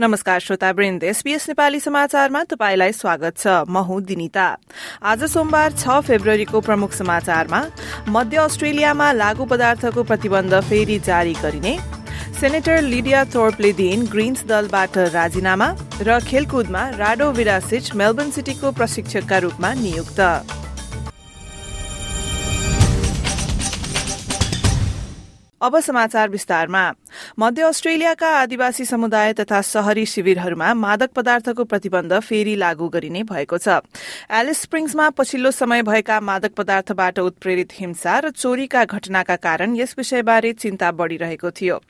नमस्कार श्रोता वृन्द एसपीएस नेपाली समाचारमा तपाईलाई स्वागत छ। म हुँ दिनिता। आज सोमबार छ फेब्रुअरीको प्रमुख समाचारमा मध्य अस्ट्रेलियामा लागू पदार्थको प्रतिबन्ध फेरि जारी गरिने सेनेटर लिडिया थोर्पले दिन ग्रीन्स दलबाट राजीनामा र खेलकुदमा राडो विरासिच मेलबर्न सिटीको प्रशिक्षकका रूपमा नियुक्त। अब समाचार विस्तारमा। मध्य अस्ट्रेलियाका आदिवासी समुदाय तथा शहरी शिविरहरूमा मादक पदार्थको प्रतिबन्ध फेरि लागू गरिने भएको छ। एलिस स्प्रिङ्समा पछिल्लो समय भएका मादक पदार्थबाट उत्प्रेरित हिंसा र चोरीका घटनाका कारण यस विषयबारे चिन्ता बढ़िरहेको थियो।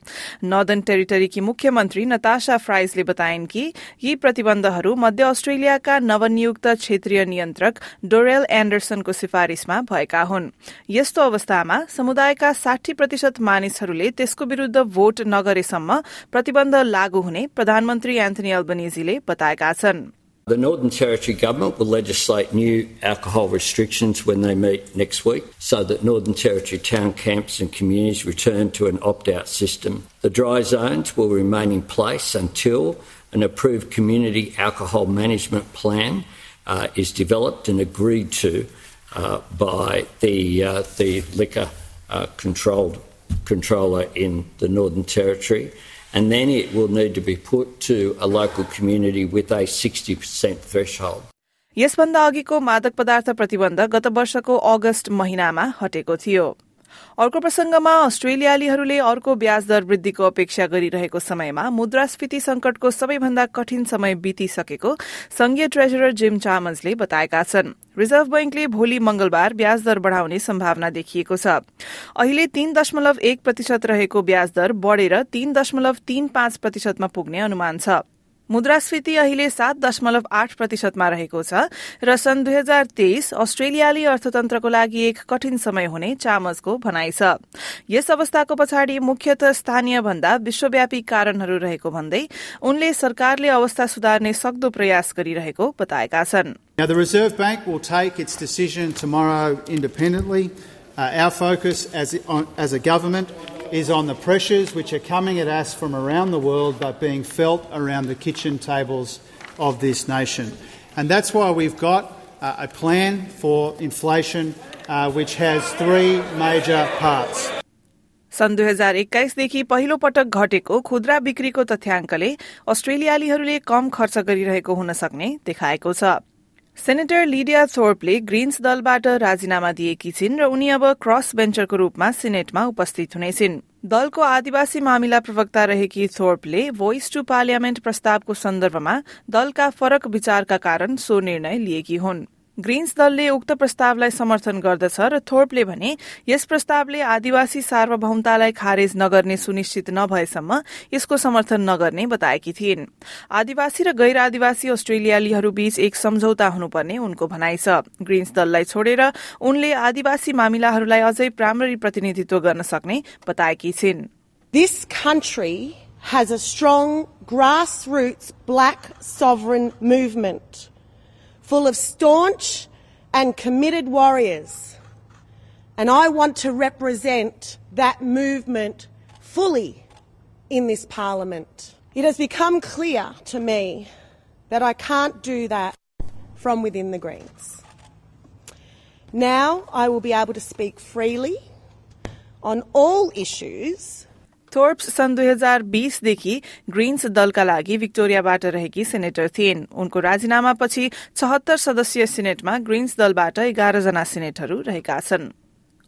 नर्दन टेरिटरीकी मुख्यमन्त्री नताशा फ्राइजले बताइन् कि यी प्रतिबन्धहरू मध्य अस्ट्रेलियाका नवनियुक्त क्षेत्रीय नियन्त्रक डोरेल एण्डरसनको सिफारिशमा भएका हुन्। यस्तो अवस्थामा समुदायका साठी प्रतिशत मानिसहरूले त्यसको विरूद्ध भोट नगरेसम्म प्रतिबन्ध लागू हुने प्रधानमन्त्री एन्थनी अल्बनिजीले बताएका छन् The Northern Territory Government will legislate new alcohol restrictions when they meet next week so that Northern Territory town camps and communities return to an opt out system. The dry zones will remain in place until an approved community alcohol management plan uh, is developed and agreed to uh, by the, uh, the liquor uh, controlled controller in the Northern Territory, and then it will need to be put to a local community with a 60% threshold. यसभन्दा अघिको मादक पदार्थ प्रतिबन्ध गत वर्षको अगस्त महिनामा हटेको थियो अर्को प्रसंगमा अस्ट्रेलियालीहरूले अर्को ब्याज दर वृद्धिको अपेक्षा गरिरहेको समयमा मुद्रास्फीति संकटको सबैभन्दा कठिन समय बितिसकेको संघीय ट्रेजरर जिम चामन्सले बताएका छन्। रिजर्भ बैंकले भोलि मंगलबार ब्याज दर बढ़ाउने सम्भावना देखिएको छ। अहिले तीन दशमलव एक प्रतिशत रहेको ब्याज दर बढ़ेर तीन दशमलव तीन पाँच प्रतिशतमा पुग्ने अनुमान छ। मुद्रास्फीति अहिले सात दशमलव आठ प्रतिशतमा रहेको छ र सन् दुई हजार तेइस अस्ट्रेलियाली अर्थतन्त्रको लागि एक कठिन समय हुने चामजको भनाइ छ यस अवस्थाको पछाडि मुख्यत स्थानीय भन्दा विश्वव्यापी कारणहरू रहेको भन्दै उनले सरकारले अवस्था सुधार्ने सक्दो प्रयास गरिरहेको बताएका छन् Now, the Reserve Bank will take its decision tomorrow independently. Uh, our focus as, as a government is on the pressures which are coming at us from around the world but being felt around the kitchen tables of this nation. And that's why we've got uh, a plan for inflation uh, which has three major parts. सन् दुई हजार एक्काइसदेखि पहिलो पटक घटेको खुद्रा बिक्रीको तथ्याङ्कले अस्ट्रेलियालीहरूले कम खर्च गरिरहेको हुन सक्ने देखाएको छ सेनेटर लिडिया थोर्पले ग्रीन्स दलबाट राजीनामा दिएकी छिन् र उनी अब क्रस बेन्चरको रूपमा सिनेटमा उपस्थित हुनेछिन्। दलको आदिवासी मामिला प्रवक्ता रहेकी थोर्पले भोइस टू पार्लियामेन्ट प्रस्तावको सन्दर्भमा दलका फरक विचारका कारण सो निर्णय लिएकी हुन्। ग्रीन्स दलले उक्त प्रस्तावलाई समर्थन गर्दछ र थोर्पले भने यस प्रस्तावले आदिवासी सार्वभौमतालाई खारेज नगर्ने सुनिश्चित नभएसम्म यसको समर्थन नगर्ने बताएकी थिइन्। आदिवासी र गैर आदिवासी अस्ट्रेलियालीहरू बीच एक सम्झौता हुनुपर्ने उनको भनाइ छ। ग्रीन्स दललाई छोडेर उनले आदिवासी मामिलाहरूलाई अझै प्रामरी प्रतिनिधित्व गर्न सक्ने बताएकी छिन्। Has a strong grassroots black sovereign movement. Full of staunch and committed warriors. And I want to represent that movement fully in this parliament. It has become clear to me that I can't do that from within the Greens. Now I will be able to speak freely on all issues थोर्प्स सन् दुई हजार बीसदेखि Green's दलका लागि विक्टोरियाबाट रहेकी senator थिइन्। उनको राजीनामापछि छहत्तर सदस्यीय सिनेटमा Green's दलबाट एघारजना सिनेटहरू रहेका छन्।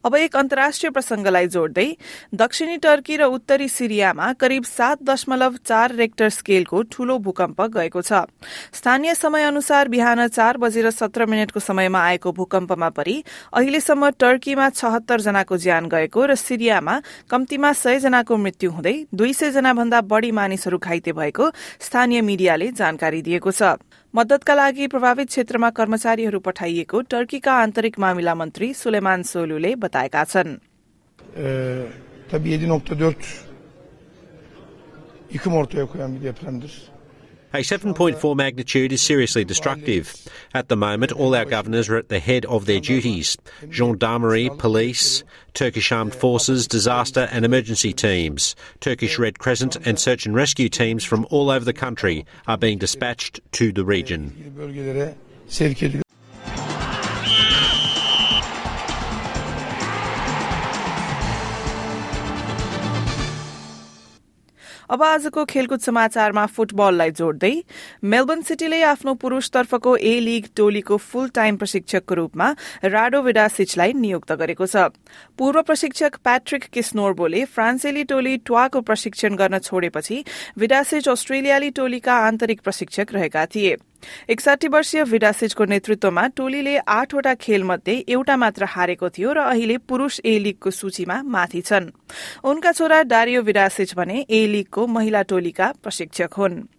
अब एक अन्तर्राष्ट्रिय प्रसंगलाई जोड्दै दक्षिणी टर्की र उत्तरी सिरियामा करिब सात दशमलव चार रेक्टर स्केलको ठूलो भूकम्प गएको छ। स्थानीय समय अनुसार बिहान चार बजेर सत्र मिनटको समयमा आएको भूकम्पमा परि अहिलेसम्म टर्कीमा छहत्तर जनाको ज्यान गएको र सिरियामा कम्तीमा सय जनाको मृत्यु हुँदै दुई सय जना भन्दा बढ़ी मानिसहरू घाइते भएको स्थानीय मिडियाले जानकारी दिएको छ। मद्दतका लागि प्रभावित क्षेत्रमा कर्मचारीहरू पठाइएको टर्कीका आन्तरिक मामिला मन्त्री सुलेमान सोलुले बताएका छन् tabii 7.4 yıkım ortaya. A 7.4 magnitude is seriously destructive. At the moment, all our governors are at the head of their duties. Gendarmerie, police, Turkish Armed Forces, disaster and emergency teams, Turkish Red Crescent and search and rescue teams from all over the country are being dispatched to the region. अब आजको खेलकुद समाचारमा फुटबललाई जोड्दै Melbourne सिटीले आफ्नो पुरूषतर्फको ए league टोलीको फुल time प्रशिक्षकको रूपमा Rado विडासिचलाई नियुक्त गरेको छ। पूर्व प्रशिक्षक प्याट्रिक किस्नोर्बोले फ्रान्सेली टोली ट्वाको प्रशिक्षण गर्न छोडेपछि विडासिच अस्ट्रेलियाली टोलीका आन्तरिक प्रशिक्षक रहेका थिए। एकसाठी वर्षीय विडासिजको नेतृत्वमा टोलीले आठवटा खेलमध्ये एउटा मात्र हारेको थियो र अहिले पुरूष ए लीगको सूचीमा माथि छन्। उनका छोरा डारियो विडासिज भने ए लीगको महिला टोलीका प्रशिक्षक हुन्।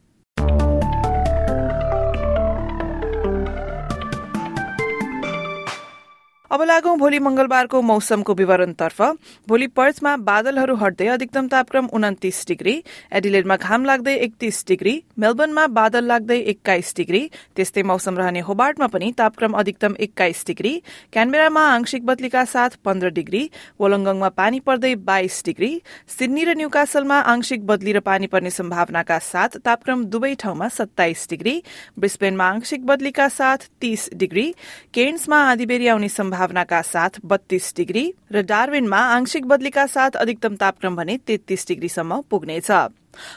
अब लागौं भोलि मंगलबारको मौसमको विवरणतर्फ। भोलि पर्थमा बादलहरू हट्दै अधिकतम तापक्रम उन्तिस डिग्री एडिलेडमा घाम लाग्दै एकतीस डिग्री मेलबर्नमा बादल लाग्दै एक्काइस डिग्री त्यस्तै मौसम रहने होबार्टमा पनि तापक्रम अधिकतम एक्काइस डिग्री क्यानबेरामा आंशिक बदलीका साथ पन्ध्र डिग्री वोलङ्गङमा पानी पर्दै बाइस डिग्री सिडनी र न्यूकासलमा आंशिक बदली र पानी पर्ने सम्भावनाका साथ तापक्रम दुवै ठाउँमा सत्ताइस डिग्री ब्रिस्बेनमा आंशिक बदलीका साथ तीस डिग्री केन्समा आँधीबेरी आउने सम्भावनाका साथ बत्तीस डिग्री र डार्विनमा आंशिक बदलीका साथ अधिकतम तापक्रम भने तेत्तीस डिग्रीसम्म पुग्नेछ।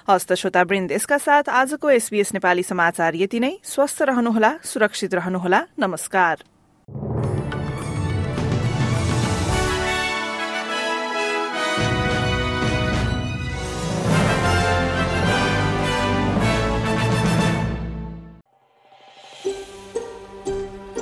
हस्त श्रोता वृन्द यसका साथ आजको एसबीएस नेपाली समाचार यति नै। स्वस्थ रहनुहोला सुरक्षित रहनुहोला। नमस्कार।